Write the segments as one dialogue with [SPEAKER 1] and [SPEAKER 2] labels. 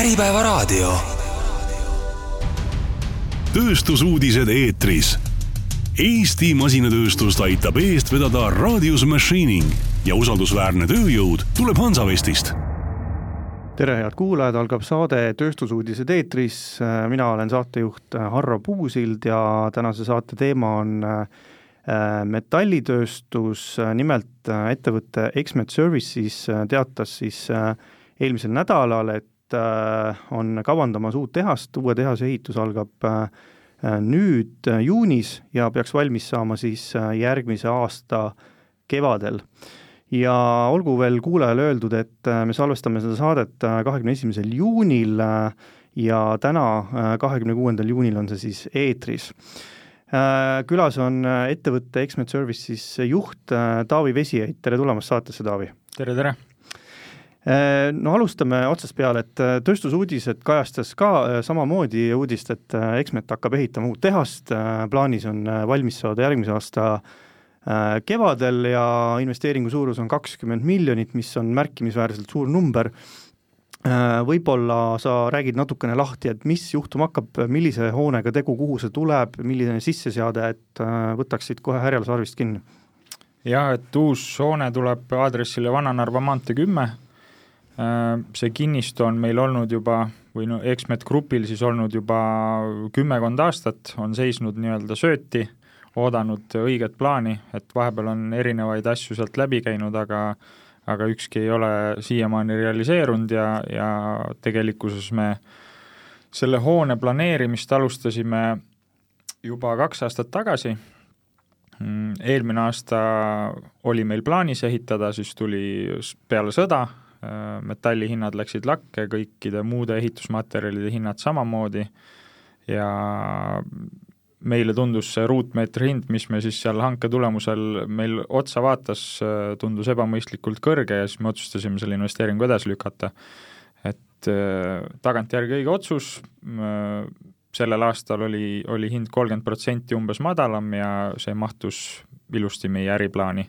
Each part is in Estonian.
[SPEAKER 1] Äripäevaraadio.
[SPEAKER 2] tööstusuudised eetris. Eesti masinatööstust aitab eest vedada Radius Machining ja usaldusväärne tööjõud tuleb Hansavestist
[SPEAKER 3] tere, head kuulajad, algab saade Tööstusuudised eetris, mina olen saatejuht Harro Puusild ja tänase saate teema on äh, metallitööstus, nimelt äh, ettevõte Exmet Services äh, teatas siis eelmisel nädalal, et on kavandamas uut tehast, uue tehase ehitus algab nüüd juunis ja peaks valmis saama siis järgmise aasta kevadel ja olgu veel kuulajale öeldud, et äh, me salvestame seda saadet äh, kahekümne esimesel juunil äh, ja täna, kahekümne kuuendal juunil on see siis eetris. Külas on ettevõtte Exmet Services juht Taavi Vesiait, tere tulemast saatesse, Taavi!
[SPEAKER 4] tere, tere!
[SPEAKER 3] No alustame otsast peale, et tööstusuudised kajastas ka samamoodi uudist, et Exmet hakkab ehitama uut tehast, plaanis on valmis saada järgmise aasta äh, Äh, kevadel ja investeeringu suurus on kakskümmend miljonit, mis on märkimisväärselt suur number. Äh, võib-olla sa räägid natukene lahti, et mis juhtuma hakkab, millise hoonega tegu, kuhu see tuleb, milline sisseseade, et äh, võtaksid kohe härjal sarvist kinni?
[SPEAKER 4] jah, et uus hoone tuleb aadressile Vana-Narva maantee kümme, see kinnistu on meil olnud juba või no Exmet Grupil siis olnud juba kümmekond aastat, on seisnud nii-öelda sööti oodanud õiget plaani, et vahepeal on erinevaid asju sealt läbi käinud, aga aga ükski ei ole siiamaani realiseerunud ja, ja tegelikkuses me selle hoone planeerimist alustasime juba kaks aastat tagasi, mm, eelmine aasta oli meil plaanis ehitada, siis tuli peale sõda, äh, metallihinnad läksid lakke, kõikide muude ehitusmaterjalide hinnad samamoodi ja meile tundus see ruutmeetri hind, mis me siis seal hanke tulemusel meil otsa vaatas, tundus ebamõistlikult kõrge ja siis me otsustasime selle investeeringu edasi lükata. et äh, tagantjärgi õige otsus, äh, sellel aastal oli, oli hind kolmkümmend protsenti umbes madalam ja see mahtus ilusti meie äriplaani.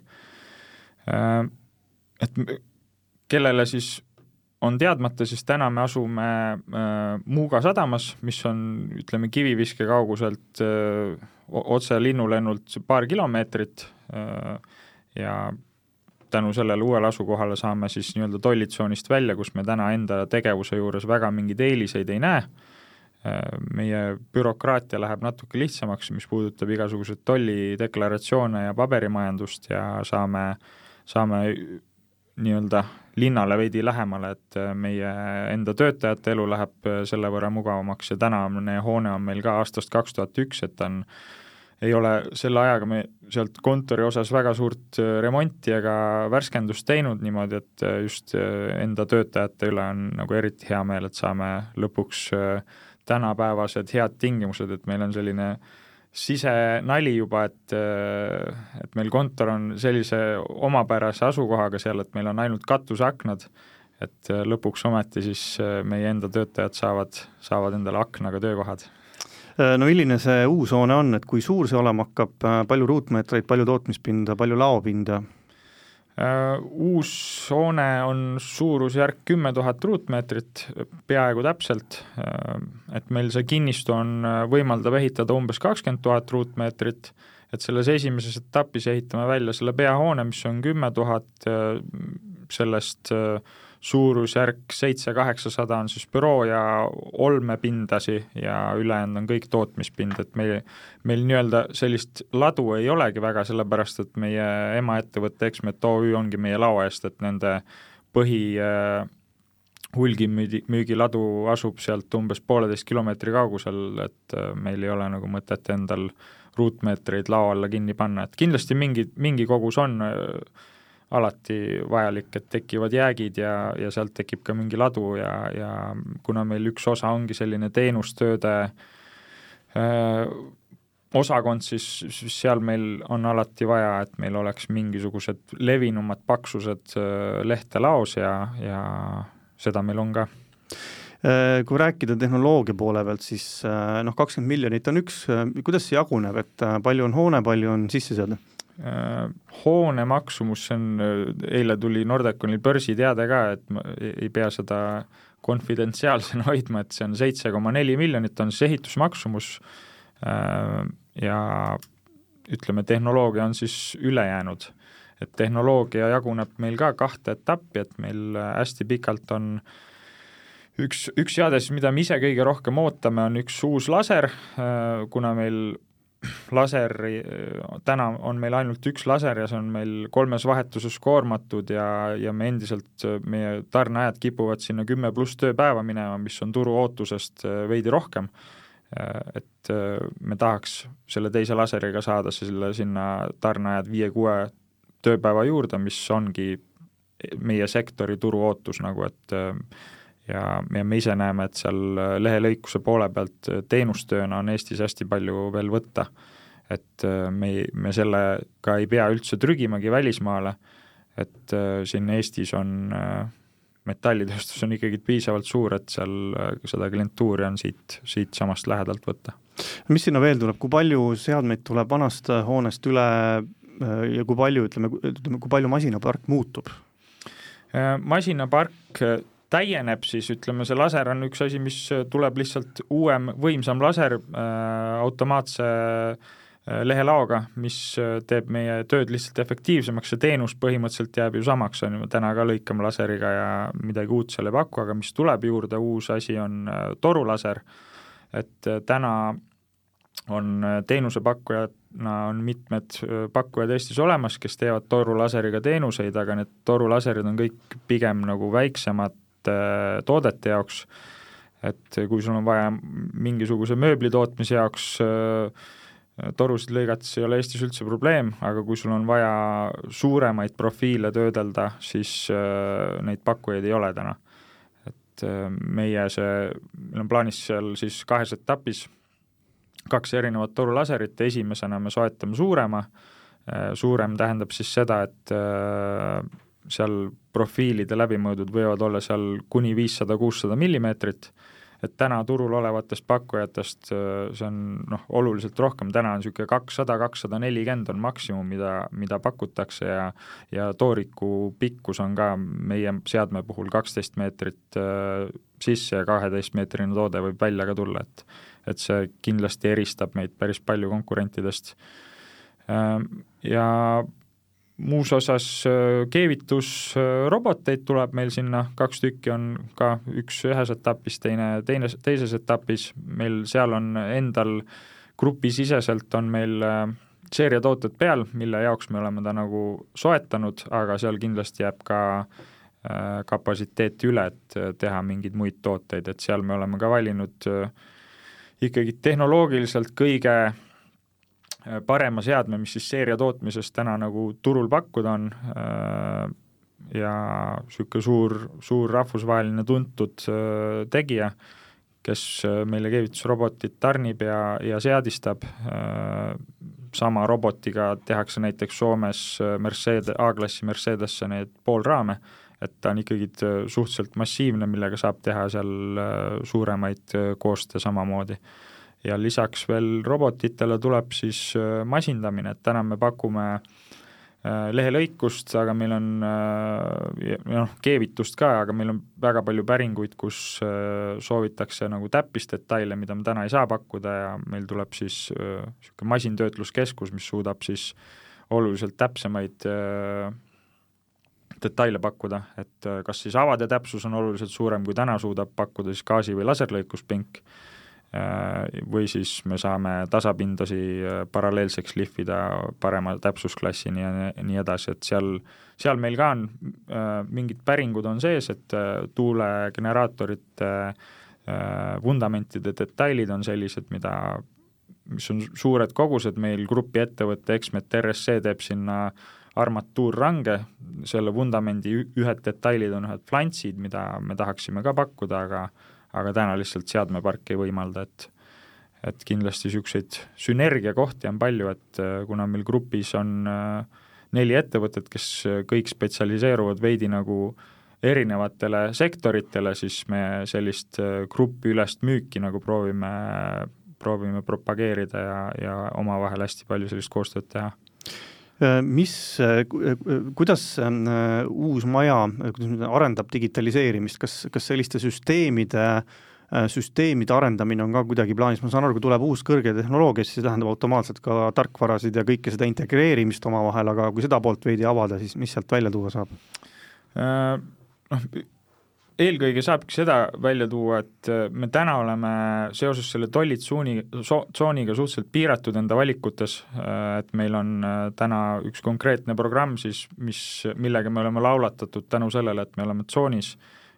[SPEAKER 4] Äh, et kellele siis on teadmata, siis täna me asume äh, Muuga sadamas, mis on, ütleme, kiviviske kauguselt äh, otse linnulennult paar kilomeetrit äh, ja tänu sellele uuele asukohale saame siis nii-öelda tollitsoonist välja, kus me täna enda tegevuse juures väga mingeid eeliseid ei näe. Äh,, meie bürokraatia läheb natuke lihtsamaks, mis puudutab igasuguseid tollideklaratsioone ja paberimajandust ja saame, saame nii-öelda linnale veidi lähemale, et äh, meie enda töötajate elu läheb äh, selle võrra mugavamaks. Ja tänane hoone on meil ka aastast kaks tuhat üks, et ta on, ei ole selle ajaga me sealt kontori osas väga suurt äh, remonti ega värskendust teinud niimoodi, et just enda töötajate üle on nagu eriti hea meel, et saame lõpuks tänapäevased head tingimused, et meil on selline äh, sisenali juba, et, et meil kontor on sellise omapärase asukohaga seal, et meil on ainult katuseaknad, et lõpuks ometi siis meie enda töötajad saavad, saavad endale aknaga töökohad
[SPEAKER 3] no milline see uus hoone on, et kui suur see olema hakkab, palju ruutmeetreid, palju tootmispinda, palju laopinda?
[SPEAKER 4] Äh, uus hoone on suurusjärk kümme tuhat ruutmeetrit, peaaegu täpselt, äh, et meil see kinnistu on, äh, võimaldab ehitada umbes kakskümmend tuhat ruutmeetrit, et selles esimeses etapis ehitame välja selle peahoone, mis on kümme tuhat, sellest äh, suurusjärk seitse-kaheksasada on siis büroo ja olmepindasi ja ülejäänud on kõik tootmispind, et meil, meil nii-öelda sellist ladu ei olegi väga, sellepärast et meie emaettevõte Exmet OÜ ongi meie lao eest, et nende põhi äh, hulgimüügi, müügiladu asub sealt umbes pooleteist kilomeetri kaugusel, et äh, meil ei ole nagu mõtet endal ruutmeetreid lao alla kinni panna, et kindlasti mingi, mingi kogus on äh, alati vajalik, et tekivad jäägid ja, ja sealt tekib ka mingi ladu ja, ja kuna meil üks osa ongi selline teenustööde öö, osakond, siis, siis seal meil on alati vaja, et meil oleks mingisugused levinumad paksused lehte laos ja, ja seda meil on ka
[SPEAKER 3] kui rääkida tehnoloogia poole pealt, siis noh, kakskümmend miljonit on üks, kuidas see jaguneb, et palju on hoone, palju on sisseseade?
[SPEAKER 4] Äh, hoone maksumus, see on, äh, eile tuli Nordeconil börsiteade ka, et ma ei pea seda konfidentsiaalsena hoidma, et see on seitse koma neli miljonit, on siis ehitusmaksumus ja ütleme, tehnoloogia on siis ülejäänud. et tehnoloogia jaguneb meil ka kahte etappi, et meil hästi pikalt on üks, üks seade siis, mida me ise kõige rohkem ootame, on üks uus laser, kuna meil laseri, täna on meil ainult üks laser ja see on meil kolmes vahetuses koormatud ja, ja me endiselt, meie tarneajad kipuvad sinna kümme pluss tööpäeva minema, mis on turu ootusest äh, veidi rohkem. Äh, et äh, me tahaks selle teise laseriga saada selle sinna tarneajad viie-kuue tööpäeva juurde, mis ongi meie sektori turu ootus nagu, et ja, ja me ise näeme, et seal lehelõikuse poole pealt teenustööna on Eestis hästi palju veel võtta. et äh, me, me sellega ei pea üldse trügimagi välismaale, et äh, siin Eestis on äh, metallitööstus on ikkagi piisavalt suur, et seal seda klientuuri on siit, siitsamast lähedalt võtta.
[SPEAKER 3] mis sinna veel tuleb, kui palju seadmeid tuleb vanast hoonest üle ja kui palju, ütleme, ütleme, kui palju masinapark muutub?
[SPEAKER 4] masinapark täieneb, siis ütleme, see laser on üks asi, mis tuleb lihtsalt uuem, võimsam laser äh, automaatse äh, lehelaoga, mis äh, teeb meie tööd lihtsalt efektiivsemaks, see teenus põhimõtteliselt jääb ju samaks, on ju, täna ka lõikame laseriga ja midagi uut seal ei paku, aga mis tuleb juurde, uus asi on äh, torulaser, et äh, täna on äh, teenusepakkujana on mitmed pakkujad Eestis olemas, kes teevad torulaseriga teenuseid, aga need torulaserid on kõik pigem nagu väiksemad toodete jaoks, et kui sul on vaja mingisuguse mööbli tootmise jaoks äh, torusid lõigata, siis ei ole Eestis üldse probleem, aga kui sul on vaja suuremaid profiile töödelda, siis äh, neid pakkujaid ei ole täna. et äh, meie see, meil on plaanis seal siis kahes etapis. Kaks erinevat torulaserit, esimesena me soetame suurema, suurem tähendab siis seda, et seal profiilide läbimõõdud võivad olla seal kuni viissada, kuussada millimeetrit, et täna turul olevatest pakkujatest äh, see on noh, oluliselt rohkem, täna on niisugune kakssada, kakssada nelikümmend on maksimum, mida, mida pakutakse ja ja tooriku pikkus on ka meie seadme puhul kaksteist meetrit äh, sisse ja kaheteistmeetrine toode võib välja ka tulla, et et see kindlasti eristab meid päris palju konkurentidest äh,. Ja muus osas äh, keevitusroboteid tuleb meil sinna, kaks tükki on ka, üks ühes etapis, teine teine, teises etapis, meil seal on endal grupisiseselt on meil äh, seeriatooted peal, mille jaoks me oleme ta nagu soetanud, aga seal kindlasti jääb ka äh, kapatsiteeti üle, et teha mingeid muid tooteid, et seal me oleme ka valinud ikkagi tehnoloogiliselt kõige Äh, parema seadme, mis siis seeria tootmises täna nagu turul pakkuda on äh, ja niisugune suur, suur rahvusvaheline tuntud äh, tegija, kes meile keevitusrobotit tarnib ja, ja seadistab, sama robotiga tehakse näiteks Soomes Mercedes, A-klassi Mercedesse neid poolraame, et ta on ikkagi suhteliselt massiivne, millega saab teha seal suuremaid kooste samamoodi ja lisaks veel robotitele tuleb siis äh, masindamine, et täna me pakume äh, lehelõikust, aga meil on äh, noh, keevitust ka, aga meil on väga palju päringuid, kus soovitakse nagu täppisdetaile, mida me täna ei saa pakkuda ja meil tuleb siis niisugune masintöötluskeskus, mis suudab siis oluliselt täpsemaid detaile pakkuda, et kas siis avade täpsus on oluliselt suurem, kui täna suudab pakkuda siis gaasi- või laserlõikuspink, või siis me saame tasapindasi äh, paralleelseks lihvida parema täpsusklassini ja nii edasi, et seal, seal meil ka on äh, mingid päringud on sees, et tuulegeneraatorite vundamentide detailid on sellised, mida, mis on suured kogused, meil grupi ettevõte Exmet RSC teeb sinna armatuurrange, selle vundamendi ühed detailid on ühed flantsid, mida me tahaksime ka pakkuda, aga aga täna lihtsalt seadmepark ei võimalda, et et kindlasti niisuguseid sünergiakohti on palju, et äh, kuna meil grupis on äh, neli ettevõtet, kes äh, kõik spetsialiseeruvad veidi nagu erinevatele sektoritele, siis me sellist grupiülest müüki nagu proovime, proovime propageerida ja, ja omavahel hästi palju sellist koostööd teha
[SPEAKER 3] mis, kuidas uus maja, kuidas arendab digitaliseerimist, kas, kas selliste süsteemide süsteemide arendamine on ka kuidagi plaanis, ma saan aru, kui tuleb uus kõrge tehnoloogia, siis see tähendab automaatselt ka tarkvarasid ja kõike seda integreerimist omavahel, aga kui seda poolt veidi avada, siis mis sealt välja tuua saab?
[SPEAKER 4] Noh, eelkõige saabki seda välja tuua, et äh, me täna oleme seoses selle tollitsooni, tsooniga suhteliselt piiratud enda valikutes, äh, et meil on äh, täna üks konkreetne programm siis, mis, millega me oleme laulatatud tänu sellele, et me oleme tsoonis,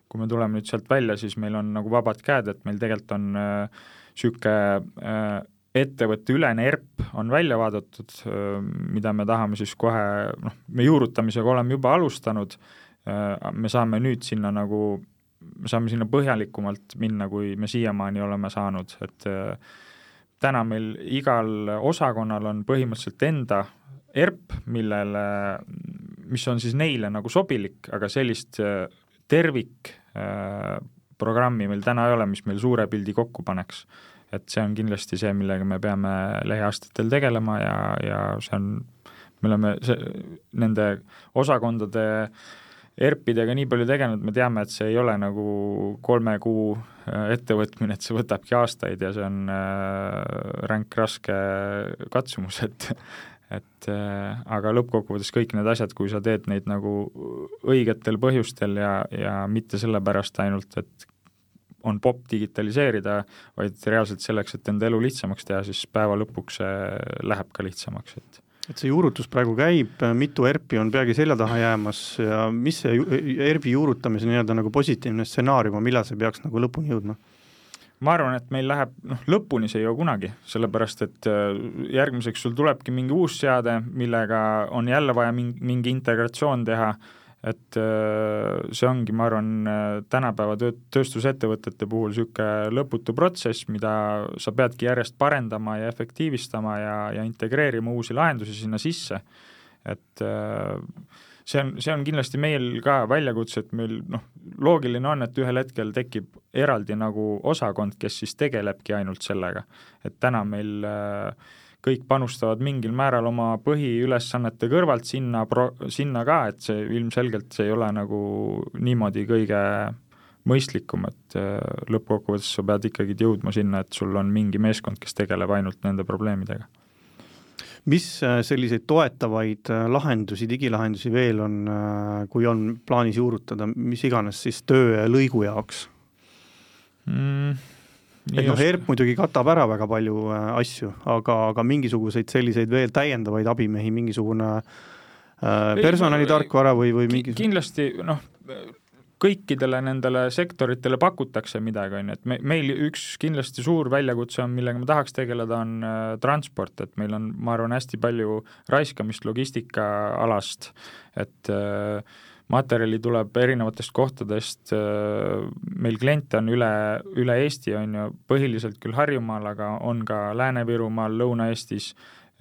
[SPEAKER 4] kui me tuleme nüüd sealt välja, siis meil on nagu vabad käed, et meil tegelikult on niisugune äh, ettevõtteülene ERP on välja vaadatud, mida me tahame siis kohe, noh, me juurutamisega oleme juba alustanud, me saame nüüd sinna nagu me saame sinna põhjalikumalt minna, kui me siiamaani oleme saanud, et äh, täna meil igal osakonnal on põhimõtteliselt enda ERP, millele, mis on siis neile nagu sobilik, aga sellist äh, tervikprogrammi äh, meil täna ei ole, mis meil suure pildi kokku paneks. et see on kindlasti see, millega me peame lähiaastatel tegelema ja, ja see on, me oleme see, nende osakondade äh, ERP-idega nii palju tegelenud, me teame, et see ei ole nagu kolme kuu äh, ettevõtmine, et see võtabki aastaid ja see on äh, ränk raske katsumus, et et äh, aga lõppkokkuvõttes kõik need asjad, kui sa teed neid nagu õigetel põhjustel ja, ja mitte sellepärast ainult, et on popp digitaliseerida, vaid reaalselt selleks, et enda elu lihtsamaks teha, siis päeva lõpuks see läheb ka lihtsamaks, et
[SPEAKER 3] et see juurutus praegu käib, mitu ERP-i on peagi selja taha jäämas ja mis see ERP-i juurutamise nii-öelda nagu positiivne stsenaarium on, millal see peaks nagu lõpuni jõudma?
[SPEAKER 4] ma arvan, et meil läheb, noh, lõpuni see ei jõua kunagi, sellepärast et äh, järgmiseks sul tulebki mingi uus seade, millega on jälle vaja mingi, mingi integratsioon teha et äh, see ongi, ma arvan, äh, tänapäeva töö, tööstusettevõtete puhul niisugune lõputu protsess, mida sa peadki järjest parendama ja efektiivistama ja, ja integreerima uusi lahendusi sinna sisse. et äh, see on, see on kindlasti meil ka väljakutse, et meil noh, loogiline on, et ühel hetkel tekib eraldi nagu osakond, kes siis tegelebki ainult sellega. et täna meil äh, kõik panustavad mingil määral oma põhiülesannete kõrvalt sinna pro-, sinna ka, et see ilmselgelt see ei ole nagu niimoodi kõige mõistlikum, et äh, lõppkokkuvõttes sa pead ikkagi jõudma sinna, et sul on mingi meeskond, kes tegeleb ainult nende probleemidega.
[SPEAKER 3] mis äh, selliseid toetavaid äh, lahendusi, digilahendusi veel on, kui on plaanis juurutada, mis iganes siis töölõigu jaoks
[SPEAKER 4] mm.?
[SPEAKER 3] Et noh, ERP muidugi katab ära väga palju äh, asju, aga, aga mingisuguseid selliseid veel täiendavaid abimehi, mingisugune äh, personalitarkvara või, või mingi
[SPEAKER 4] kindlasti noh, kõikidele nendele sektoritele pakutakse midagi, on ju, et me, meil üks kindlasti suur väljakutse on, millega me tahaks tegeleda, on äh, transport, et meil on, ma arvan, hästi palju raiskamist logistikaalast, et äh, materjali tuleb erinevatest kohtadest, äh, meil kliente on üle, üle Eesti, on ju, põhiliselt küll Harjumaal, aga on ka Lääne-Virumaal, Lõuna-Eestis,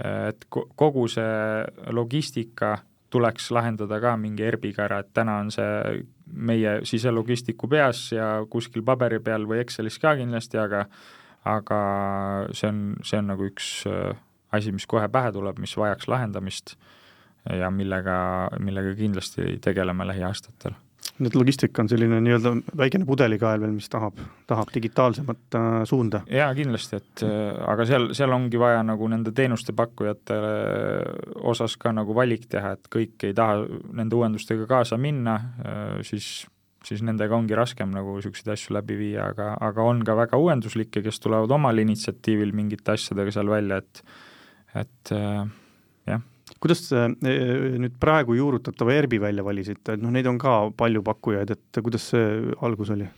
[SPEAKER 4] äh, et kogu see logistika tuleks lahendada ka mingi ERB-iga ära, et täna on see meie siselogistiku peas ja kuskil paberi peal või Excelis ka kindlasti, aga aga see on, see on nagu üks äh, asi, mis kohe pähe tuleb, mis vajaks lahendamist ja millega, millega kindlasti tegeleme lähiaastatel.
[SPEAKER 3] nii et logistika on selline nii-öelda väikene pudelikael veel, mis tahab, tahab digitaalsemat äh, suunda?
[SPEAKER 4] jaa, kindlasti, et äh, aga seal, seal ongi vaja nagu nende teenuste pakkujate osas ka nagu valik teha, et kõik ei taha nende uuendustega kaasa minna, äh, siis siis nendega ongi raskem nagu niisuguseid asju läbi viia, aga, aga on ka väga uuenduslikke, kes tulevad omal initsiatiivil mingite asjadega seal välja, et et äh,
[SPEAKER 3] kuidas te eh, nüüd praegu juurutatava ERB-i välja valisite, et noh, neid on ka palju pakkujaid, et kuidas see algus oli?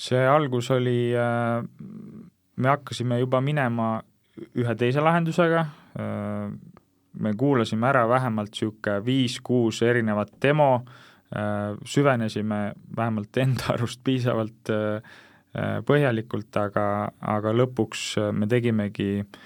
[SPEAKER 4] see algus oli, äh, me hakkasime juba minema ühe teise lahendusega, äh, me kuulasime ära vähemalt niisugune viis-kuus erinevat demo, äh, süvenesime vähemalt enda arust piisavalt põhjalikult, aga, aga lõpuks me tegimegi äh,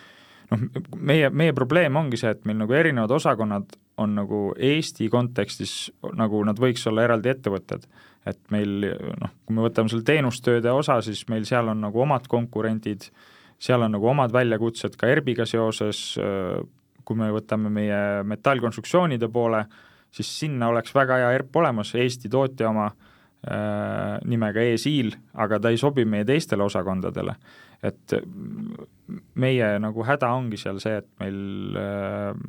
[SPEAKER 4] noh, meie, meie probleem ongi see, et meil nagu erinevad osakonnad on nagu Eesti kontekstis, nagu nad võiks olla eraldi ettevõtted. et meil noh, kui me võtame selle teenustööde osa, siis meil seal on nagu omad konkurendid, seal on nagu omad väljakutsed ka ERB-iga seoses, kui me võtame meie metallkonstruktsioonide poole, siis sinna oleks väga hea ERP olemas, Eesti tootja oma nimega E-Seal, aga ta ei sobi meie teistele osakondadele. Et meie nagu häda ongi seal see, et meil äh,,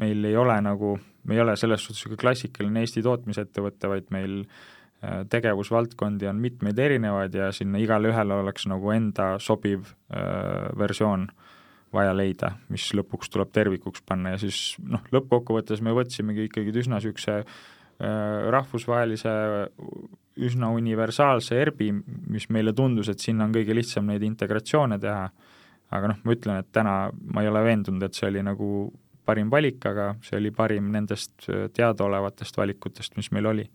[SPEAKER 4] meil ei ole nagu, me ei ole selles suhtes niisugune klassikaline Eesti tootmisettevõte, vaid meil äh, tegevusvaldkondi on mitmeid erinevaid ja sinna igale ühele oleks nagu enda sobiv äh, versioon vaja leida, mis lõpuks tuleb tervikuks panna. Ja siis noh, lõppkokkuvõttes me võtsimegi ikkagi üsna niisuguse äh, rahvusvahelise üsna universaalse ERB-i, mis meile tundus, et sinna on kõige lihtsam neid integratsioone teha, aga noh, ma ütlen, et täna ma ei ole veendunud, et see oli nagu parim valik, aga see oli parim nendest äh, teadaolevatest valikutest, mis meil oli.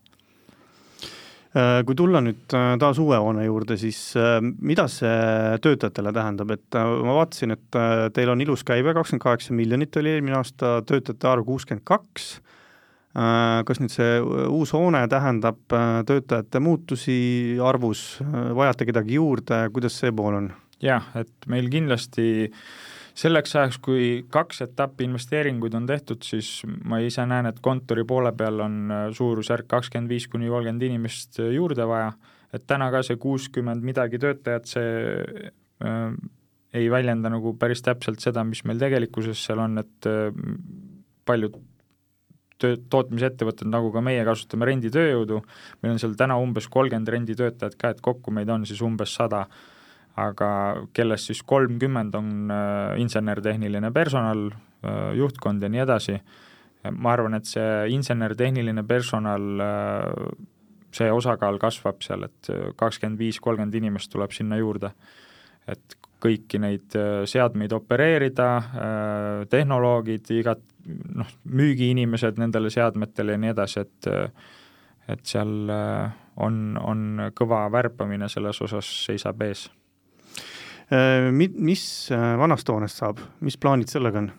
[SPEAKER 3] Äh, kui tulla nüüd äh, taas uue hoone juurde, siis äh, mida see töötajatele tähendab, et ma vaatasin, et teil on ilus käive, kakskümmend kaheksa miljonit oli eelmine aasta, töötajate arv kuuskümmend kaks, kas nüüd see uus hoone tähendab töötajate muutusi arvus, vajate kedagi juurde, kuidas see pool on?
[SPEAKER 4] jah, et meil kindlasti äh, selleks ajaks, kui kaks etappi investeeringuid on tehtud, siis ma ise näen, et kontori poole peal on äh, suurusjärk kakskümmend viis kuni kolmkümmend inimest äh, juurde vaja, et täna ka see kuuskümmend midagi töötajat, see äh, ei väljenda nagu päris täpselt seda, mis meil tegelikkuses seal on, et äh, paljud töö, tootmisettevõtted, nagu ka meie, kasutame renditööjõudu, meil on seal täna umbes kolmkümmend renditöötajat ka, et kokku meid on siis umbes sada. Aga kellest siis kolmkümmend on äh, insener-tehniline personal, äh, juhtkond ja nii edasi, ma arvan, et see insener-tehniline personal, äh, see osakaal kasvab seal, et kakskümmend viis, kolmkümmend inimest tuleb sinna juurde. et kõiki neid seadmeid opereerida, tehnoloogid, igat noh, müügiinimesed nendele seadmetele ja nii edasi, et et seal on, on kõva värbamine selles osas seisab ees
[SPEAKER 3] Äh, mi-, mis äh, vanast hoonest saab, mis plaanid sellega on?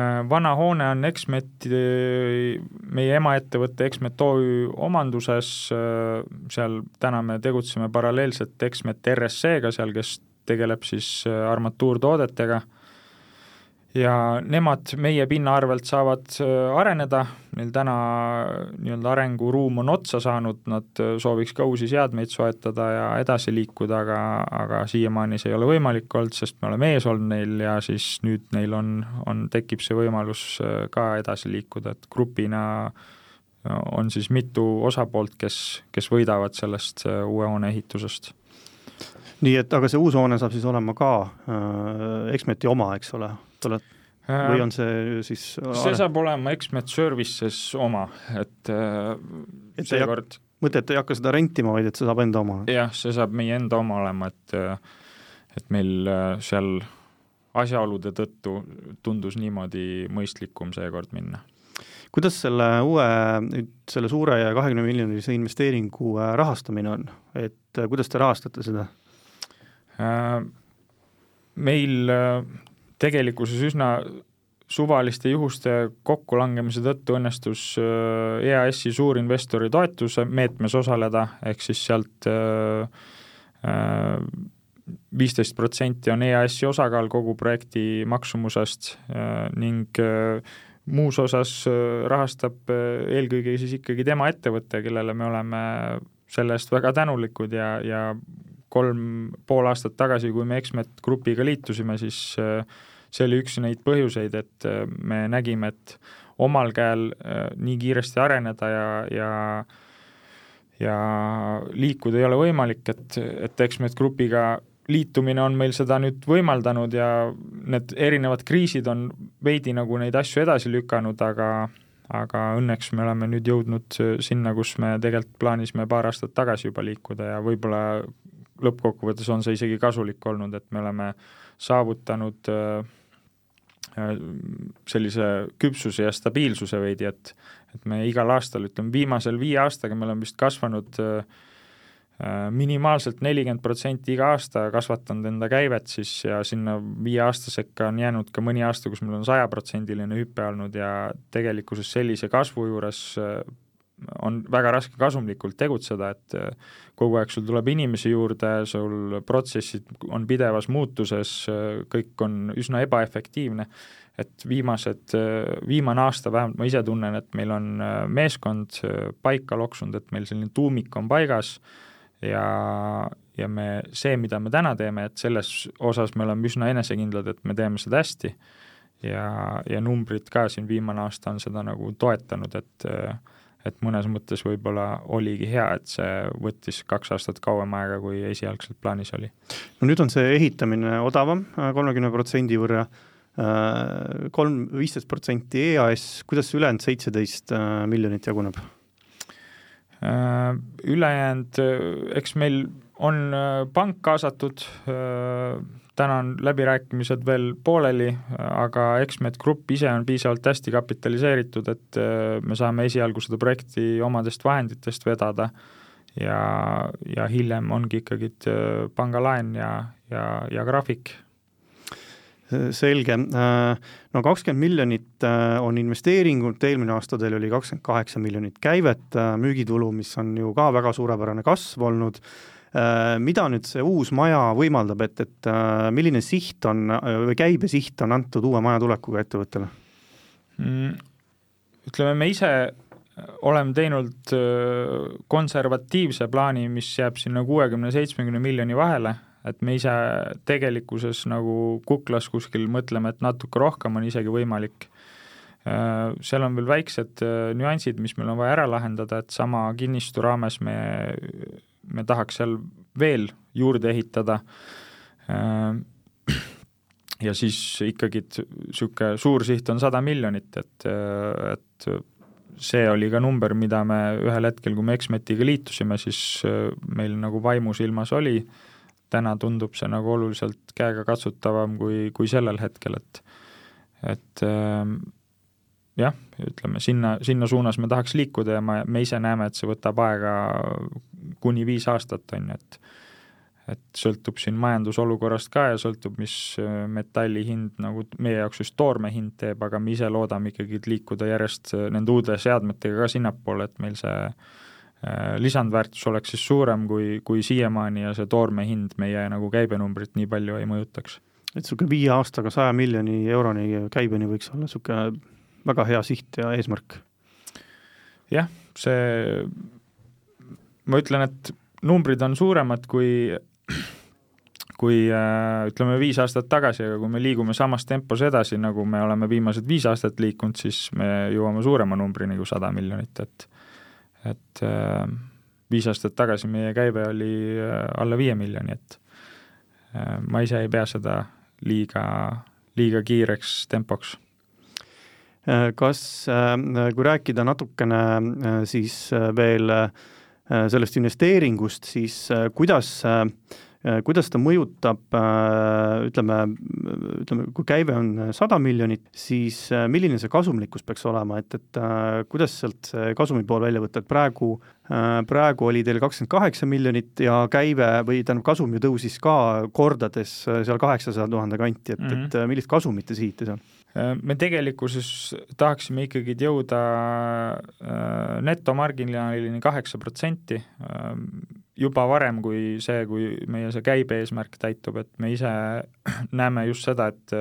[SPEAKER 4] Äh, vana hoone on Exmet, meie emaettevõtte Exmet OÜ omanduses, seal täna me tegutseme paralleelselt Exmet RSC-ga seal, kes tegeleb siis armatuurtoodetega. Ja nemad meie pinna arvelt saavad äh, areneda, neil täna nii-öelda arenguruum on otsa saanud, nad äh, sooviks ka uusi seadmeid soetada ja edasi liikuda, aga, aga siiamaani see ei ole võimalik olnud, sest me oleme ees olnud neil ja siis nüüd neil on, on, tekib see võimalus äh, ka edasi liikuda, et grupina on siis mitu osapoolt, kes, kes võidavad sellest uue hoone ehitusest
[SPEAKER 3] nii et, aga see uus hoone saab siis olema ka äh, Exmeti oma, eks ole? te olete või on see siis
[SPEAKER 4] see saab olema Exmet Services oma, et, äh, et seekord
[SPEAKER 3] mõtet ei hakka seda rentima, vaid et see saab enda oma?
[SPEAKER 4] jah, see saab meie enda oma olema, et äh, et meil äh, seal asjaolude tõttu tundus niimoodi mõistlikum seekord minna.
[SPEAKER 3] kuidas selle uue, nüüd selle suure ja kahekümne miljonilise investeeringu rahastamine on, et kuidas te rahastate seda?
[SPEAKER 4] Meil tegelikkuses üsna suvaliste juhuste kokkulangemise tõttu õnnestus äh, EAS-i suurinvestori toetuse meetmes osaleda, ehk siis sealt äh, äh, viisteist protsenti on EAS-i osakaal kogu projekti maksumusest ning muus osas rahastab eelkõige siis ikkagi tema ettevõte, kellele me oleme selle eest väga tänulikud ja, ja kolm pool aastat tagasi, kui me Exmet Grupiga liitusime, siis äh, see oli üks neid põhjuseid, et äh, me nägime, et omal käel äh, nii kiiresti areneda ja, ja ja liikuda ei ole võimalik, et, et Exmet Grupiga liitumine on meil seda nüüd võimaldanud ja need erinevad kriisid on veidi nagu neid asju edasi lükanud, aga aga õnneks me oleme nüüd jõudnud sinna, kus me tegelikult plaanisime paar aastat tagasi juba liikuda ja võib-olla lõppkokkuvõttes on see isegi kasulik olnud, et me oleme saavutanud äh, Äh, sellise küpsuse ja stabiilsuse veidi, et et me igal aastal, ütleme viimasel viie aastaga me oleme vist kasvanud äh, minimaalselt nelikümmend protsenti iga aasta kasvatanud enda käivet siis ja sinna viie aasta sekka on jäänud ka mõni aasta, kus meil on sajaprotsendiline hüpe olnud ja tegelikkuses sellise kasvu juures on väga raske kasumlikult tegutseda, et kogu aeg sul tuleb inimesi juurde, sul protsessid on pidevas muutuses, kõik on üsna ebaefektiivne, et viimased, viimane aasta vähemalt ma ise tunnen, et meil on meeskond paika loksunud, et meil selline tuumik on paigas ja, ja me, see, mida me täna teeme, et selles osas me oleme üsna enesekindlad, et me teeme seda hästi. Ja, ja numbrid ka siin viimane aasta on seda nagu toetanud, et et mõnes mõttes võib-olla oligi hea, et see võttis kaks aastat kauem aega, kui esialgselt plaanis oli.
[SPEAKER 3] no nüüd on see ehitamine odavam kolmekümne protsendi võrra, kolm, viisteist protsenti EAS, kuidas ülejäänud seitseteist miljonit jaguneb?
[SPEAKER 4] Ülejäänud, eks meil on pank kaasatud, täna on läbirääkimised veel pooleli, aga Exmed Grupp ise on piisavalt hästi kapitaliseeritud, et äh, me saame esialgu seda projekti omadest vahenditest vedada ja, ja hiljem ongi ikkagi äh, pangalaen ja, ja, ja graafik.
[SPEAKER 3] Selge, äh, no kakskümmend miljonit on investeeringut, eelmine aasta teil oli kakskümmend kaheksa miljonit käivet, müügitulu, mis on ju ka väga suurepärane kasv olnud. Äh, mida nüüd see uus maja võimaldab, et, et äh, milline siht on või käibesiht on antud uue maja tulekuga ettevõttele
[SPEAKER 4] mm,? ütleme, me ise oleme teinud äh, konservatiivse plaani, mis jääb sinna kuuekümne, seitsmekümne miljoni vahele, et me ise tegelikkuses nagu kuklas kuskil mõtleme, et natuke rohkem on isegi võimalik. Seal on veel väiksed nüansid, mis meil on vaja ära lahendada, et sama kinnistu raames me me tahaks seal veel juurde ehitada. ja siis ikkagi niisugune suur siht on sada miljonit, et, et see oli ka number, mida me ühel hetkel, kui me Exmetiga liitusime, siis meil nagu vaimusilmas oli, täna tundub see nagu oluliselt käegakatsutavam kui, kui sellel hetkel, et et jah, ütleme sinna, sinna suunas me tahaks liikuda ja ma, me ise näeme, et see võtab aega kuni viis aastat, on ju, et et sõltub siin majandusolukorrast ka ja sõltub, mis äh, metalli hind nagu meie jaoks just toorme hind teeb, aga me ise loodame ikkagi liikuda järjest äh, nende uute seadmetega ka sinnapoole, et meil see äh, lisandväärtus oleks siis suurem kui, kui siiamaani ja see toorme hind meie nagu käibenumbrit nii palju ei mõjutaks.
[SPEAKER 3] et niisugune viie aastaga saja miljoni euroni käibeni võiks olla niisugune väga hea siht ja eesmärk.
[SPEAKER 4] jah, see, ma ütlen, et numbrid on suuremad kui kui äh, ütleme, viis aastat tagasi, aga kui me liigume samas tempos edasi, nagu me oleme viimased viis aastat liikunud, siis me jõuame suurema numbrini kui sada miljonit, et et äh, viis aastat tagasi meie käive oli äh, alla viie miljoni, et ma ise ei pea seda liiga, liiga kiireks tempoks
[SPEAKER 3] kas, äh, kui rääkida natukene äh, siis veel sellest investeeringust, siis kuidas, kuidas ta mõjutab, ütleme, ütleme, kui käive on sada miljonit, siis milline see kasumlikkus peaks olema, et, et kuidas sealt see kasumi pool välja võtta, et praegu, praegu oli teil kakskümmend kaheksa miljonit ja käive või tähendab, kasum ju tõusis ka kordades seal kaheksasaja tuhande kanti, et mm, -hmm. et millist kasumit te sihite seal?
[SPEAKER 4] Äh, me tegelikkuses tahaksime ikkagi jõuda äh, netomarginaalini kaheksa protsenti äh, juba varem kui see, kui meie see käibe eesmärk täitub, et me ise näeme just seda, et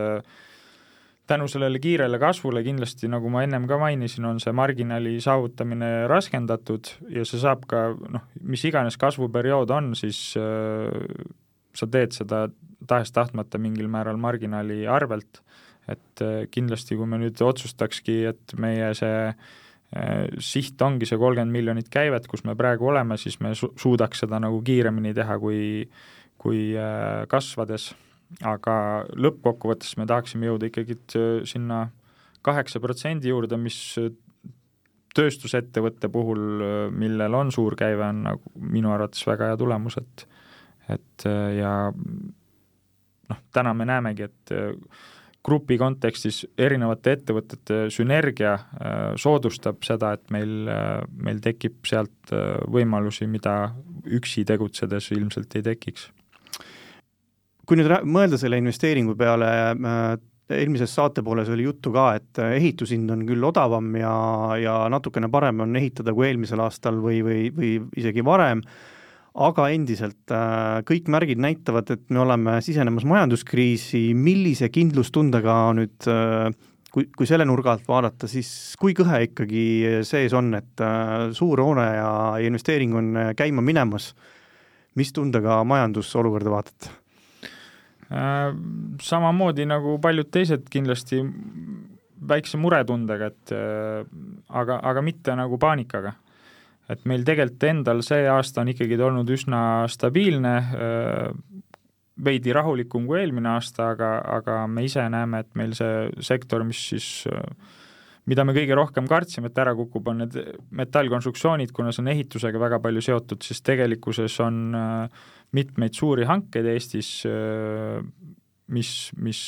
[SPEAKER 4] tänu sellele kiirele kasvule kindlasti, nagu ma ennem ka mainisin, on see marginaali saavutamine raskendatud ja see saab ka noh, mis iganes kasvuperiood on, siis sa teed seda tahes-tahtmata mingil määral marginaali arvelt et äh, kindlasti, kui me nüüd otsustakski, et meie see äh, siht ongi see kolmkümmend miljonit käivet, kus me praegu oleme, siis me su-, suudaks seda nagu kiiremini teha kui, kui äh, kasvades, aga lõppkokkuvõttes me tahaksime jõuda ikkagi sinna kaheksa protsendi juurde, mis tööstusettevõtte puhul, millel on suur käive, on nagu minu arvates väga hea tulemus, et et ja noh, täna me näemegi, et grupi kontekstis erinevate ettevõtete sünergia äh, soodustab seda, et meil, äh, meil tekib sealt äh, võimalusi, mida üksi tegutsedes ilmselt ei tekiks.
[SPEAKER 3] kui nüüd mõelda selle investeeringu peale, eelmises saatepooles oli juttu ka, et ehitushind on küll odavam ja, ja natukene parem on ehitada kui eelmisel aastal või, või, või isegi varem, aga endiselt äh, kõik märgid näitavad, et me oleme sisenemas majanduskriisi, millise kindlustundega nüüd äh, kui, kui selle nurga alt vaadata, siis kui kõhe ikkagi sees on, et äh, suur hoone ja investeering on käima minemas, mis tundega majandusolukorda vaatate?
[SPEAKER 4] Samamoodi nagu paljud teised kindlasti väikse muretundega, et aga, aga mitte nagu paanikaga et meil tegelikult endal see aasta on ikkagi olnud üsna stabiilne, veidi rahulikum kui eelmine aasta, aga, aga me ise näeme, et meil see sektor, mis siis mida me kõige rohkem kartsime, et ära kukub, on need metallkonstruktsioonid, kuna see on ehitusega väga palju seotud, siis tegelikkuses on mitmeid suuri hankeid Eestis, mis, mis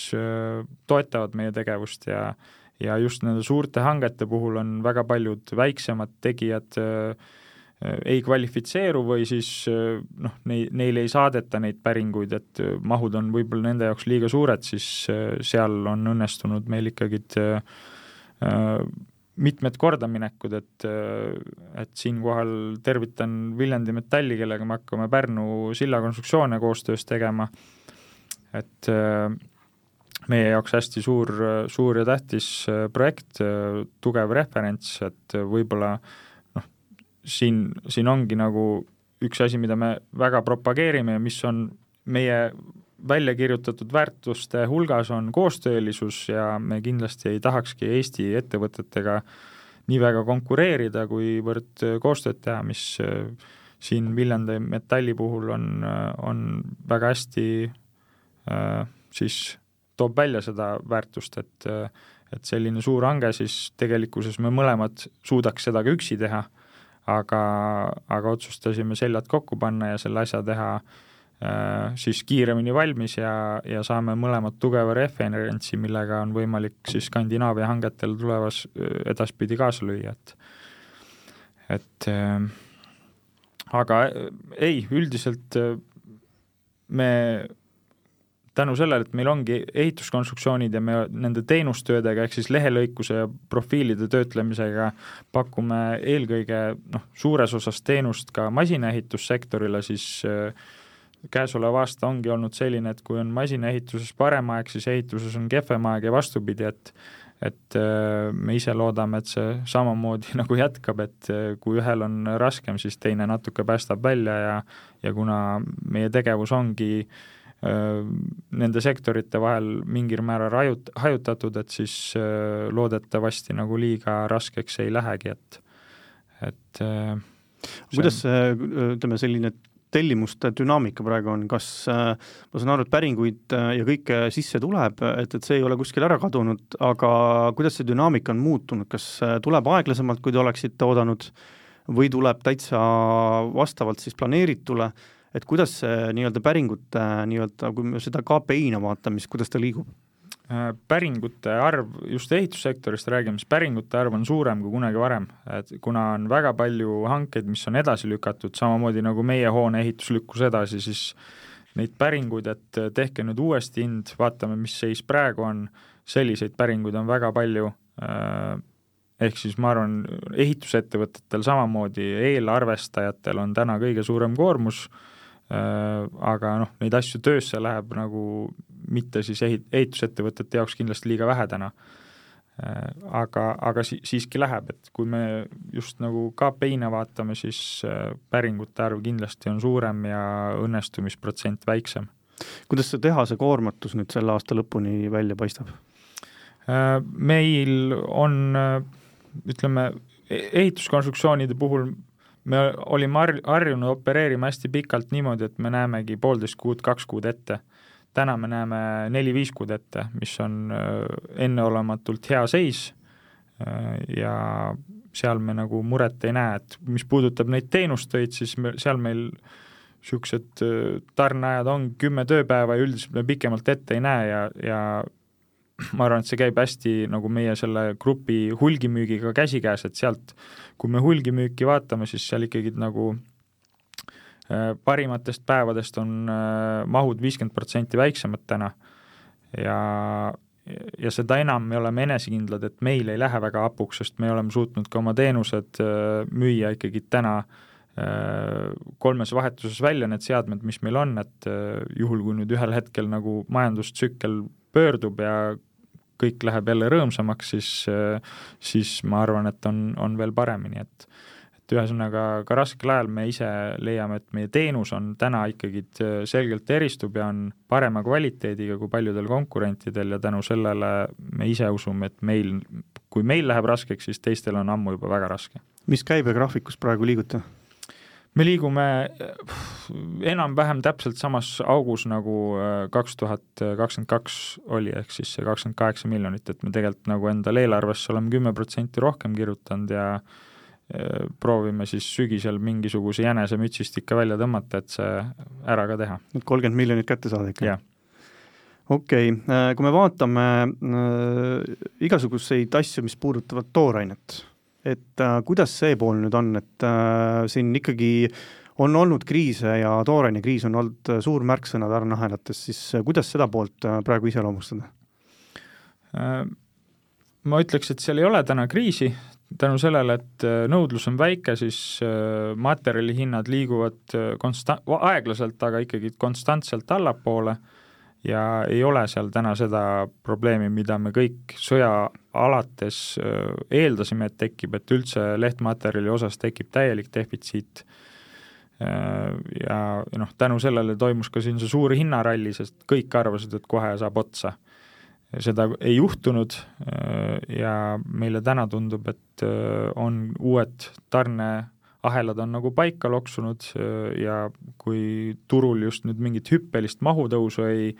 [SPEAKER 4] toetavad meie tegevust ja ja just nende suurte hangete puhul on väga paljud väiksemad tegijad äh, ei kvalifitseeru või siis äh, noh, nei-, neile ei saadeta neid päringuid, et äh, mahud on võib-olla nende jaoks liiga suured, siis seal on õnnestunud meil ikkagi mitmed kordaminekud, et, et siinkohal tervitan Viljandi Metalli, kellega me hakkame Pärnu sillakonstruktsioone koostöös tegema, et meie jaoks hästi suur, suur ja tähtis äh, projekt, äh, tugev referents, et võib-olla noh, siin, siin ongi nagu üks asi, mida me väga propageerime ja mis on meie välja kirjutatud väärtuste hulgas, on koostöölisus ja me kindlasti ei tahakski Eesti ettevõtetega nii väga konkureerida, kuivõrd koostööd teha, mis äh, siin Viljandi metalli puhul on, on väga hästi äh, siis toob välja seda väärtust, et et selline suur hange, siis tegelikkuses me mõlemad suudaks seda ka üksi teha, aga, aga otsustasime seljad kokku panna ja selle asja teha äh, siis kiiremini valmis ja, ja saame mõlemad tugeva referentsi, millega on võimalik siis Skandinaavia hangetel tulevas edaspidi kaasa lüüa, et et äh, aga ei, üldiselt me tänu sellele, et meil ongi ehituskonstruktsioonid ja me nende teenustöödega ehk siis lehelõikuse ja profiilide töötlemisega pakume eelkõige noh, suures osas teenust ka masinaehitussektorile, siis äh, käesolev aasta ongi olnud selline, et kui on masinaehituses parem aeg, siis ehituses on kehvem aeg ja vastupidi, et et äh, me ise loodame, et see samamoodi nagu jätkab, et äh, kui ühel on raskem, siis teine natuke päästab välja ja ja kuna meie tegevus ongi äh, nende sektorite vahel mingil määral hajut-, hajutatud, et siis loodetavasti nagu liiga raskeks ei lähegi, et, et
[SPEAKER 3] kuidas see, ütleme, selline tellimuste dünaamika praegu on, kas ma saan aru, et päringuid ja kõike sisse tuleb, et, et see ei ole kuskil ära kadunud, aga kuidas see dünaamika on muutunud, kas tuleb aeglasemalt, kui te oleksite oodanud, või tuleb täitsa vastavalt siis planeeritule et kuidas see nii-öelda päringute nii-öelda, kui me seda KPI-na vaatame, siis kuidas ta liigub?
[SPEAKER 4] Äh, päringute arv, just ehitussektorist räägime, siis päringute arv on suurem kui kunagi varem, et kuna on väga palju hankeid, mis on edasi lükatud, samamoodi nagu meie hoone ehitus lükkus edasi, siis neid päringuid, et tehke nüüd uuesti hind, vaatame, mis seis praegu on, selliseid päringuid on väga palju, äh, ehk siis ma arvan, ehitusettevõtetel samamoodi, eelarvestajatel on täna kõige suurem koormus äh, aga noh, neid asju töösse läheb nagu mitte siis ehit-, ehitusettevõtete jaoks kindlasti liiga vähe täna. Äh, aga, aga si-, siiski läheb, et kui me just nagu KPI-na vaatame, siis äh, päringute arv kindlasti on suurem ja õnnestumisprotsent väiksem.
[SPEAKER 3] kuidas see tehase koormatus nüüd selle aasta lõpuni välja paistab?
[SPEAKER 4] Meil on ütleme, e-, ehituskonstruktsioonide puhul me olime har-, harjunud opereerima hästi pikalt niimoodi, et me näemegi poolteist kuud, kaks kuud ette. täna me näeme neli-viis kuud ette, mis on äh, enneolematult hea seis äh, ja seal me nagu muret ei näe, et mis puudutab neid teenustöid, siis me, seal meil niisugused äh, tarneajad on kümme tööpäeva ja üldiselt me pikemalt ette ei näe ja, ja ma arvan, et see käib hästi nagu meie selle grupi hulgimüügiga käsikäes, et sealt, kui me hulgimüüki vaatame, siis seal ikkagi nagu äh, parimatest päevadest on äh, mahud viiskümmend protsenti väiksemad täna. Ja, ja seda enam me oleme enesekindlad, et meil ei lähe väga hapuks, sest me oleme suutnud ka oma teenused müüa ikkagi täna kolmes vahetuses välja, need seadmed, mis meil on, et juhul, kui nüüd ühel hetkel nagu majandustsükkel pöördub ja kõik läheb jälle rõõmsamaks, siis, siis ma arvan, et on, on veel paremini, et et ühesõnaga ka raskel ajal me ise leiame, et meie teenus on täna ikkagi selgelt eristub ja on parema kvaliteediga kui paljudel konkurentidel ja tänu sellele me ise usume, et meil, kui meil läheb raskeks, siis teistel on ammu juba väga raske.
[SPEAKER 3] mis käibegraafikus praegu liigute?
[SPEAKER 4] Me liigume enam-vähem täpselt samas augus, nagu äh, kaks tuhat kakskümmend kaks oli, ehk siis see kakskümmend kaheksa miljonit, et me tegelikult nagu endale eelarvesse oleme kümme protsenti rohkem kirjutanud ja äh, proovime siis sügisel mingisuguse jänese mütsist ikka välja tõmmata, et see ära ka teha.
[SPEAKER 3] et kolmkümmend miljonit kätte saada ikka? okei okay., kui me vaatame äh, igasuguseid asju, mis puudutavad toorainet et äh, kuidas see pool nüüd on, et äh, siin ikkagi on olnud kriise ja toorainekriis on olnud äh, suur märksõna tarneahelates, siis äh, kuidas seda poolt äh, praegu iseloomustada
[SPEAKER 4] äh,? Ma ütleks, et seal ei ole täna kriisi, tänu sellele, et nõudlus on väike, siis materjalihinnad liiguvad konsta-, aeglaselt, aga ikkagi konstantselt allapoole ja ei ole seal täna seda probleemi, mida me kõik sõja alates eeldasime, et tekib, et üldse lehtmaterjali osas tekib täielik defitsiit ja, ja noh, tänu sellele toimus ka siin see suur hinnaralli, sest kõik arvasid, et kohe saab otsa. seda ei juhtunud ja meile täna tundub, et on uued tarneahelad on nagu paika loksunud ja kui turul just nüüd mingit hüppelist mahutõusu ei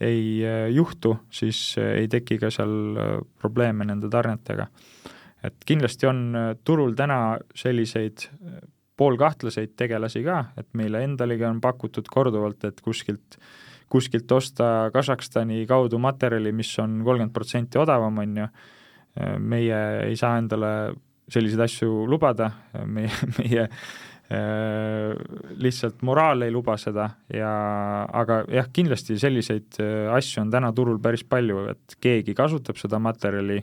[SPEAKER 4] ei juhtu, siis ei teki ka seal probleeme nende tarnetega. et kindlasti on turul täna selliseid poolkahtlaseid tegelasi ka, et meile endalegi on pakutud korduvalt, et kuskilt, kuskilt osta Kasahstani kaudu materjali, mis on kolmkümmend protsenti odavam, on ju, meie ei saa endale selliseid asju lubada, meie, meie lihtsalt moraal ei luba seda ja aga jah, kindlasti selliseid asju on täna turul päris palju, et keegi kasutab seda materjali,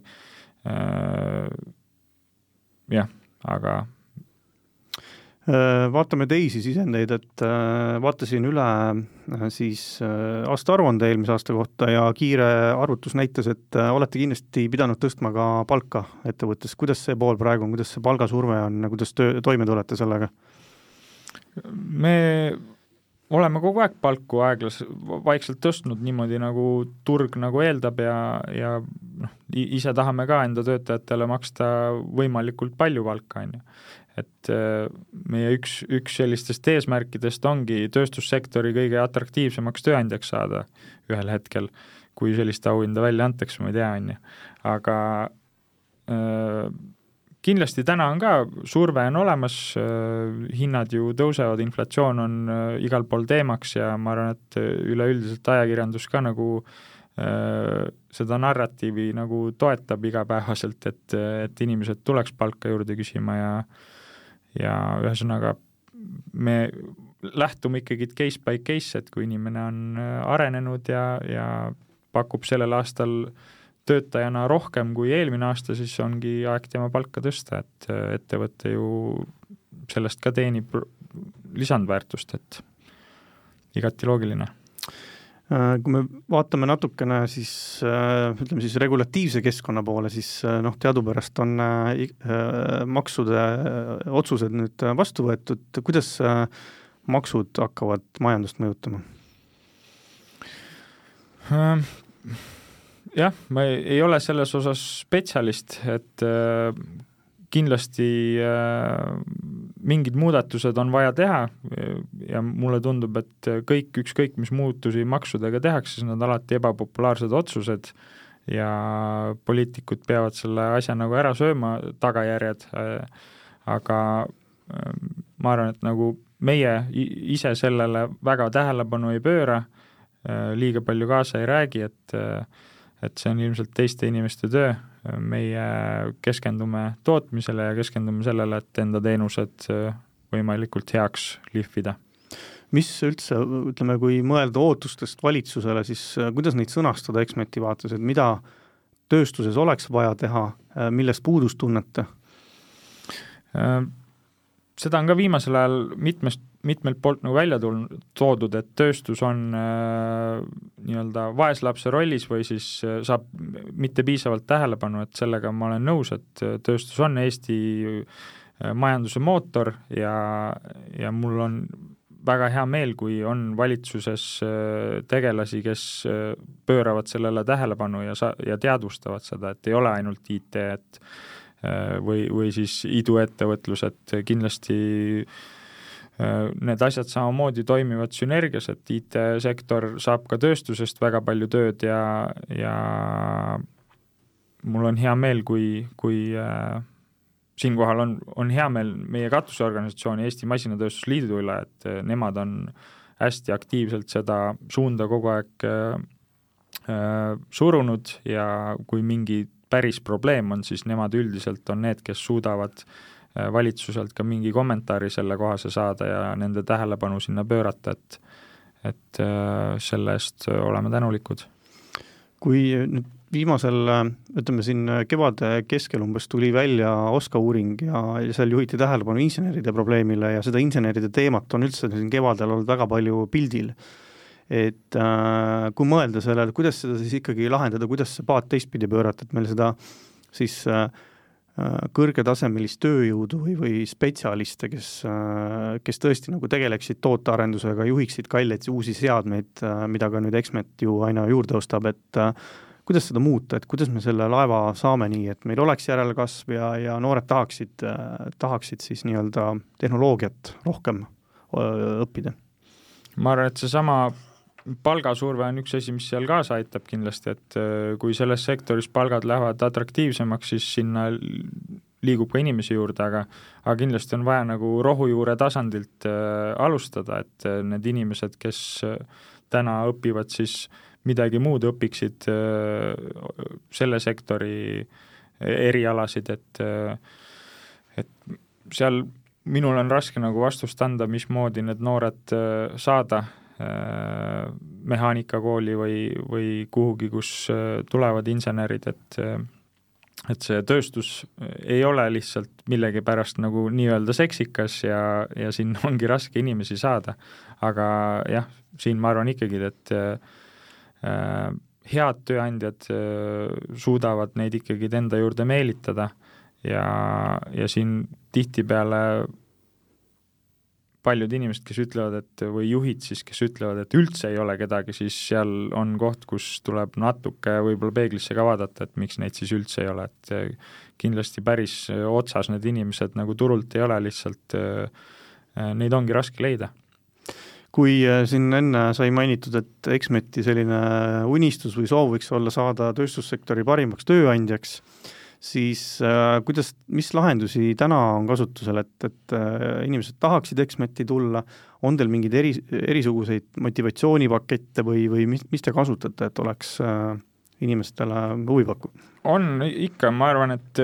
[SPEAKER 4] jah, aga
[SPEAKER 3] Äh, vaatame teisi sisendeid, et äh, vaatasin üle äh, siis aastaaruande eelmise aasta kohta ja kiire arvutus näitas, et olete kindlasti pidanud tõstma ka palka ettevõttes, kuidas see pool praegu on, kuidas see palgasurve on, kuidas töö, toime tulete sellega?
[SPEAKER 4] me oleme kogu aeg palku aeglas-, vaikselt tõstnud niimoodi, nagu turg nagu eeldab ja, ja noh, ise tahame ka enda töötajatele maksta võimalikult palju palka, on ju et äh, meie üks, üks sellistest eesmärkidest ongi tööstussektori kõige atraktiivsemaks tööandjaks saada ühel hetkel, kui sellist auhinda välja antakse, ma ei tea, on ju. aga äh, kindlasti täna on ka, surve on olemas äh,, hinnad ju tõusevad, inflatsioon on äh, igal pool teemaks ja ma arvan, et üleüldiselt ajakirjandus ka nagu seda narratiivi nagu toetab igapäevaselt, et, et inimesed tuleks palka juurde küsima ja äh, ja ühesõnaga me lähtume ikkagi case by case, et kui inimene on äh, arenenud ja, ja pakub sellel aastal töötajana rohkem kui eelmine aasta, siis ongi aeg tema palka tõsta, et äh, ettevõte ju sellest ka teenib lisandväärtust, et igati loogiline
[SPEAKER 3] kui me vaatame natukene siis äh, ütleme siis regulatiivse keskkonna poole, siis äh, noh, teadupärast on maksude otsused nüüd vastu võetud, kuidas maksud hakkavad majandust mõjutama?
[SPEAKER 4] jah, ma ei ole selles osas spetsialist, et kindlasti mingid muudatused on vaja teha ja mulle tundub, et kõik, ükskõik mis muutusi maksudega tehakse, siis nad alati ebapopulaarsed otsused ja poliitikud peavad selle asja nagu ära sööma, tagajärjed, aga ma arvan, et nagu meie ise sellele väga tähelepanu ei pööra, liiga palju kaasa ei räägi, et et see on ilmselt teiste inimeste töö meie keskendume tootmisele ja keskendume sellele, et enda teenused äh, võimalikult heaks lihvida.
[SPEAKER 3] mis üldse, ütleme, kui mõelda ootustest valitsusele, siis kuidas neid sõnastada Eksmeti vaates, et mida tööstuses oleks vaja teha, millest puudust tunnete?
[SPEAKER 4] seda on ka viimasel ajal mitmest, mitmelt poolt nagu välja tulnud, toodud, et tööstus on äh, nii-öelda vaeslapse rollis või siis äh, saab mitte piisavalt tähelepanu, et sellega ma olen nõus, et tööstus on Eesti äh, majanduse mootor ja, ja mul on väga hea meel, kui on valitsuses äh, tegelasi, kes äh, pööravad sellele tähelepanu ja sa-, ja teadvustavad seda, et ei ole ainult IT, et äh, või, või siis iduettevõtlus, et kindlasti need asjad samamoodi toimivad sünergias, et IT-sektor saab ka tööstusest väga palju tööd ja, ja mul on hea meel, kui, kui äh, siinkohal on, on hea meel meie katuseorganisatsiooni Eesti Masinatööstusliidu üle, et äh, nemad on hästi aktiivselt seda suunda kogu aeg äh, äh, surunud ja kui mingi päris probleem on, siis nemad üldiselt on need, kes suudavad äh, valitsuselt ka mingi kommentaari selle kohase saada ja nende tähelepanu sinna pöörata, et et äh, selle eest oleme tänulikud.
[SPEAKER 3] kui nüüd viimasel, ütleme siin kevade keskel umbes tuli välja OSKA uuring ja, ja seal juhiti tähelepanu inseneride probleemile ja seda inseneride teemat on üldse siin kevadel olnud väga palju pildil. et äh, kui mõelda sellele, kuidas seda siis ikkagi lahendada, kuidas see paat teistpidi pöörata, et meil seda siis äh, äh kõrgetasemelist tööjõudu või, või spetsialiste, kes, äh, kes tõesti nagu tegeleksid tootearendusega, juhiksid kalleid uusi seadmeid, äh, mida ka nüüd Exmet ju aina juurde ostab, et kuidas seda muuta, et kuidas me selle laeva saame nii, et meil oleks järelkasv ja, ja noored tahaksid, tahaksid siis nii-öelda tehnoloogiat rohkem õppida?
[SPEAKER 4] ma arvan, et seesama palgasurve on üks asi, mis seal kaasa aitab kindlasti, et kui selles sektoris palgad lähevad atraktiivsemaks, siis sinna liigub ka inimesi juurde, aga aga kindlasti on vaja nagu rohujuure tasandilt äh, alustada, et need inimesed, kes täna õpivad siis äh, midagi muud õpiksid äh, selle sektori erialasid, et äh, et seal minul on raske nagu vastust anda, mismoodi need noored äh, saada mehaanikakooli või, või kuhugi, kus tulevad insenerid, et et see tööstus ei ole lihtsalt millegipärast nagu nii-öelda seksikas ja, ja siin ongi raske inimesi saada. aga jah, siin ma arvan ikkagi, et Äh, head tööandjad äh, suudavad neid ikkagi enda juurde meelitada ja, ja siin tihtipeale paljud inimesed, kes ütlevad, et või juhid siis, kes ütlevad, et üldse ei ole kedagi, siis seal on koht, kus tuleb natuke võib-olla peeglisse ka vaadata, et miks neid siis üldse ei ole, et äh, kindlasti päris otsas need inimesed nagu turult ei ole, lihtsalt neid ongi raske leida.
[SPEAKER 3] Kui siin enne sai mainitud, et Exmeti selline unistus või soov võiks olla saada tööstussektori parimaks tööandjaks, siis äh, kuidas, mis lahendusi täna on kasutusel, et, et äh, inimesed tahaksid Exmeti tulla, on teil mingeid eri, erisuguseid motivatsioonipakette või, või mis, mis te kasutate, et oleks äh, inimestele huvi pakkuv?
[SPEAKER 4] on ikka, ma arvan, et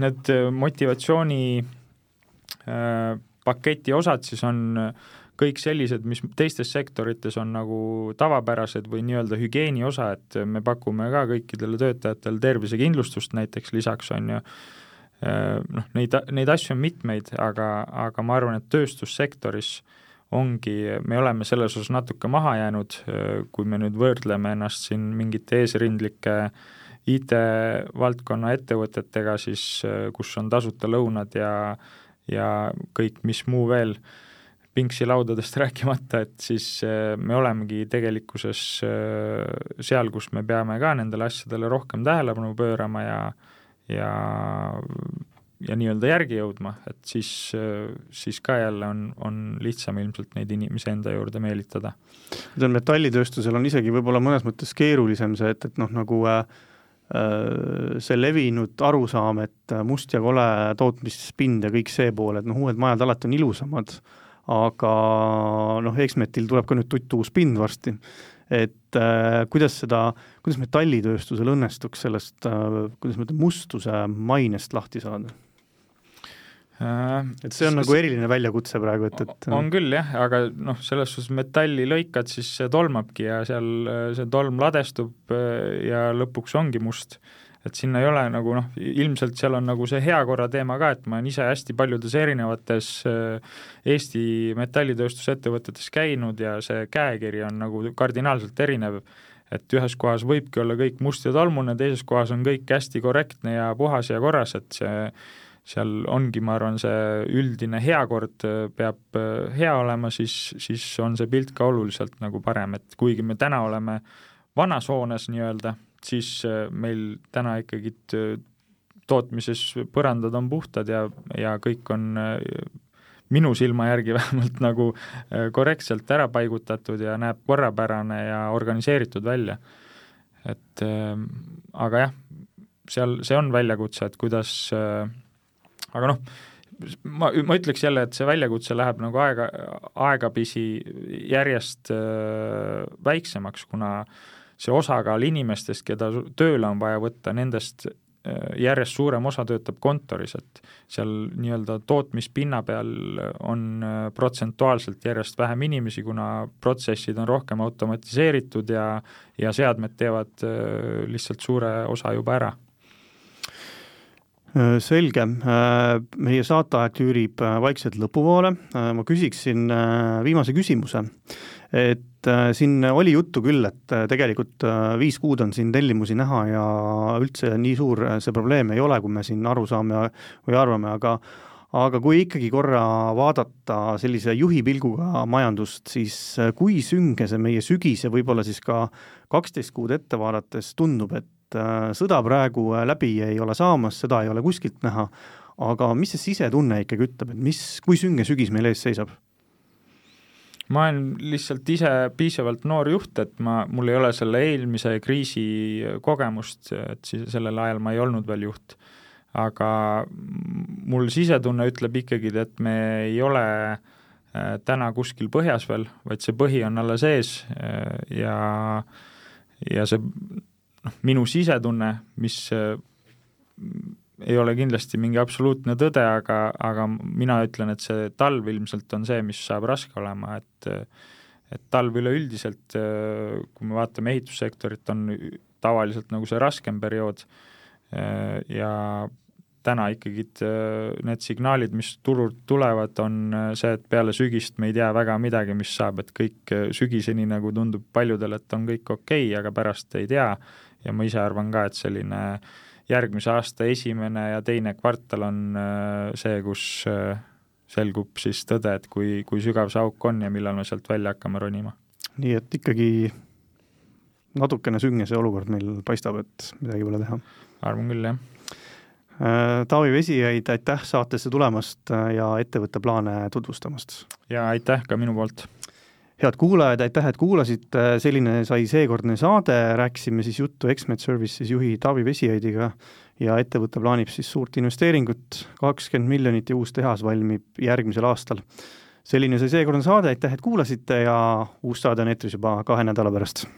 [SPEAKER 4] need motivatsiooni äh, paketi osad siis on äh, kõik sellised, mis teistes sektorites on nagu tavapärased või nii-öelda hügieeni osa, et me pakume ka kõikidele töötajatele tervisekindlustust näiteks lisaks, on ju, noh, neid, neid asju on mitmeid, aga, aga ma arvan, et tööstussektoris ongi, me oleme selles osas natuke maha jäänud, kui me nüüd võrdleme ennast siin mingite eesrindlike IT-valdkonna ettevõtetega, siis kus on tasuta lõunad ja ja kõik, mis muu veel äh, pingsilaudadest rääkimata, et siis äh, me olemegi tegelikkuses äh, seal, kus me peame ka nendele asjadele rohkem tähelepanu pöörama ja ja ja nii-öelda järgi jõudma, et siis, äh, siis ka jälle on, on lihtsam ilmselt neid inimesi enda juurde meelitada.
[SPEAKER 3] ütleme, metallitööstusel on isegi võib-olla mõnes mõttes keerulisem see, et, et noh, nagu äh, see levinud arusaam, et must ja kole tootmispind ja kõik see pool, et noh, uued majad alati on ilusamad aga noh, Exmetil tuleb ka nüüd tuttuus pind varsti, et äh, kuidas seda, kuidas metallitööstusel õnnestuks sellest äh,, kuidas ma ütlen, mustuse mainest lahti saada? et see on nagu eriline väljakutse praegu, et, et
[SPEAKER 4] on küll jah, aga noh, selles suhtes metalli lõikad, siis see tolmabki ja seal see tolm ladestub ja lõpuks ongi must. Et sinna ei ole nagu noh, ilmselt seal on nagu see heakorra teema ka, et ma olen ise hästi paljudes erinevates Eesti metallitööstusettevõtetes käinud ja see käekiri on nagu kardinaalselt erinev. Et ühes kohas võibki olla kõik must ja tolmune, teises kohas on kõik hästi korrektne ja puhas ja korras, et see seal ongi, ma arvan, see üldine heakord peab hea olema, siis, siis on see pilt ka oluliselt nagu parem, et kuigi me täna oleme vanas hoones nii-öelda, siis meil täna ikkagi tootmises põrandad on puhtad ja, ja kõik on minu silma järgi vähemalt nagu äh, korrektselt ära paigutatud ja näeb korrapärane ja organiseeritud välja. et äh, aga jah, seal see on väljakutse, et kuidas äh, aga noh, ma, ma ütleks jälle, et see väljakutse läheb nagu aega, aegapisi järjest äh, väiksemaks, kuna see osakaal inimestest, keda tööle on vaja võtta, nendest Äh, järjest suurem osa töötab kontoris, et seal nii-öelda tootmispinna peal on äh, protsentuaalselt järjest vähem inimesi, kuna protsessid on rohkem automatiseeritud ja, ja seadmed teevad äh, lihtsalt suure osa juba ära
[SPEAKER 3] selge, meie saateaeg tüürib vaikselt lõpupoole, ma küsiksin viimase küsimuse, et äh, siin oli juttu küll, et äh, tegelikult äh, viis kuud on siin tellimusi näha ja üldse nii suur see probleem ei ole, kui me siin aru saame või arvame, aga aga kui ikkagi korra vaadata sellise juhi pilguga majandust, siis kui sünge see meie sügis ja võib-olla siis ka kaksteist kuud ette vaadates tundub, et sõda praegu läbi ei ole saamas, seda ei ole kuskilt näha, aga mis see sisetunne ikkagi ütleb, et mis, kui sünge sügis meil ees seisab?
[SPEAKER 4] ma olen lihtsalt ise piisavalt noor juht, et ma, mul ei ole selle eelmise kriisi kogemust, et siis sellel ajal ma ei olnud veel juht. aga mul sisetunne ütleb ikkagi, et me ei ole äh, täna kuskil põhjas veel, vaid see põhi on alles ees äh, ja, ja see noh, minu sisetunne, mis äh, ei ole kindlasti mingi absoluutne tõde, aga, aga mina ütlen, et see talv ilmselt on see, mis saab raske olema, et et talv üleüldiselt, kui me vaatame ehitussektorit, on tavaliselt nagu see raskem periood ja täna ikkagi need signaalid, mis turult tulevad, on see, et peale sügist me ei tea väga midagi, mis saab, et kõik sügiseni nagu tundub paljudele, et on kõik okei okay,, aga pärast ei tea ja ma ise arvan ka, et selline järgmise aasta esimene ja teine kvartal on äh, see, kus äh, selgub siis tõde, et kui, kui sügav see auk on ja millal me sealt välja hakkame ronima.
[SPEAKER 3] nii et ikkagi natukene sünge see olukord meil paistab, et midagi pole teha.
[SPEAKER 4] arvan küll, jah.
[SPEAKER 3] Äh, Taavi Vesijaid, aitäh saatesse tulemast ja ettevõtte plaane tutvustamast!
[SPEAKER 4] ja aitäh ka minu poolt!
[SPEAKER 3] Head kuulajad, aitäh, et kuulasite, selline sai seekordne saade, rääkisime siis juttu Exmet Services juhi Taavi Vesiheidiga ja ettevõte plaanib siis suurt investeeringut, kakskümmend miljonit ja uus tehas valmib järgmisel aastal. selline sai seekordne saade, aitäh, et kuulasite ja uus saade on eetris juba kahe nädala pärast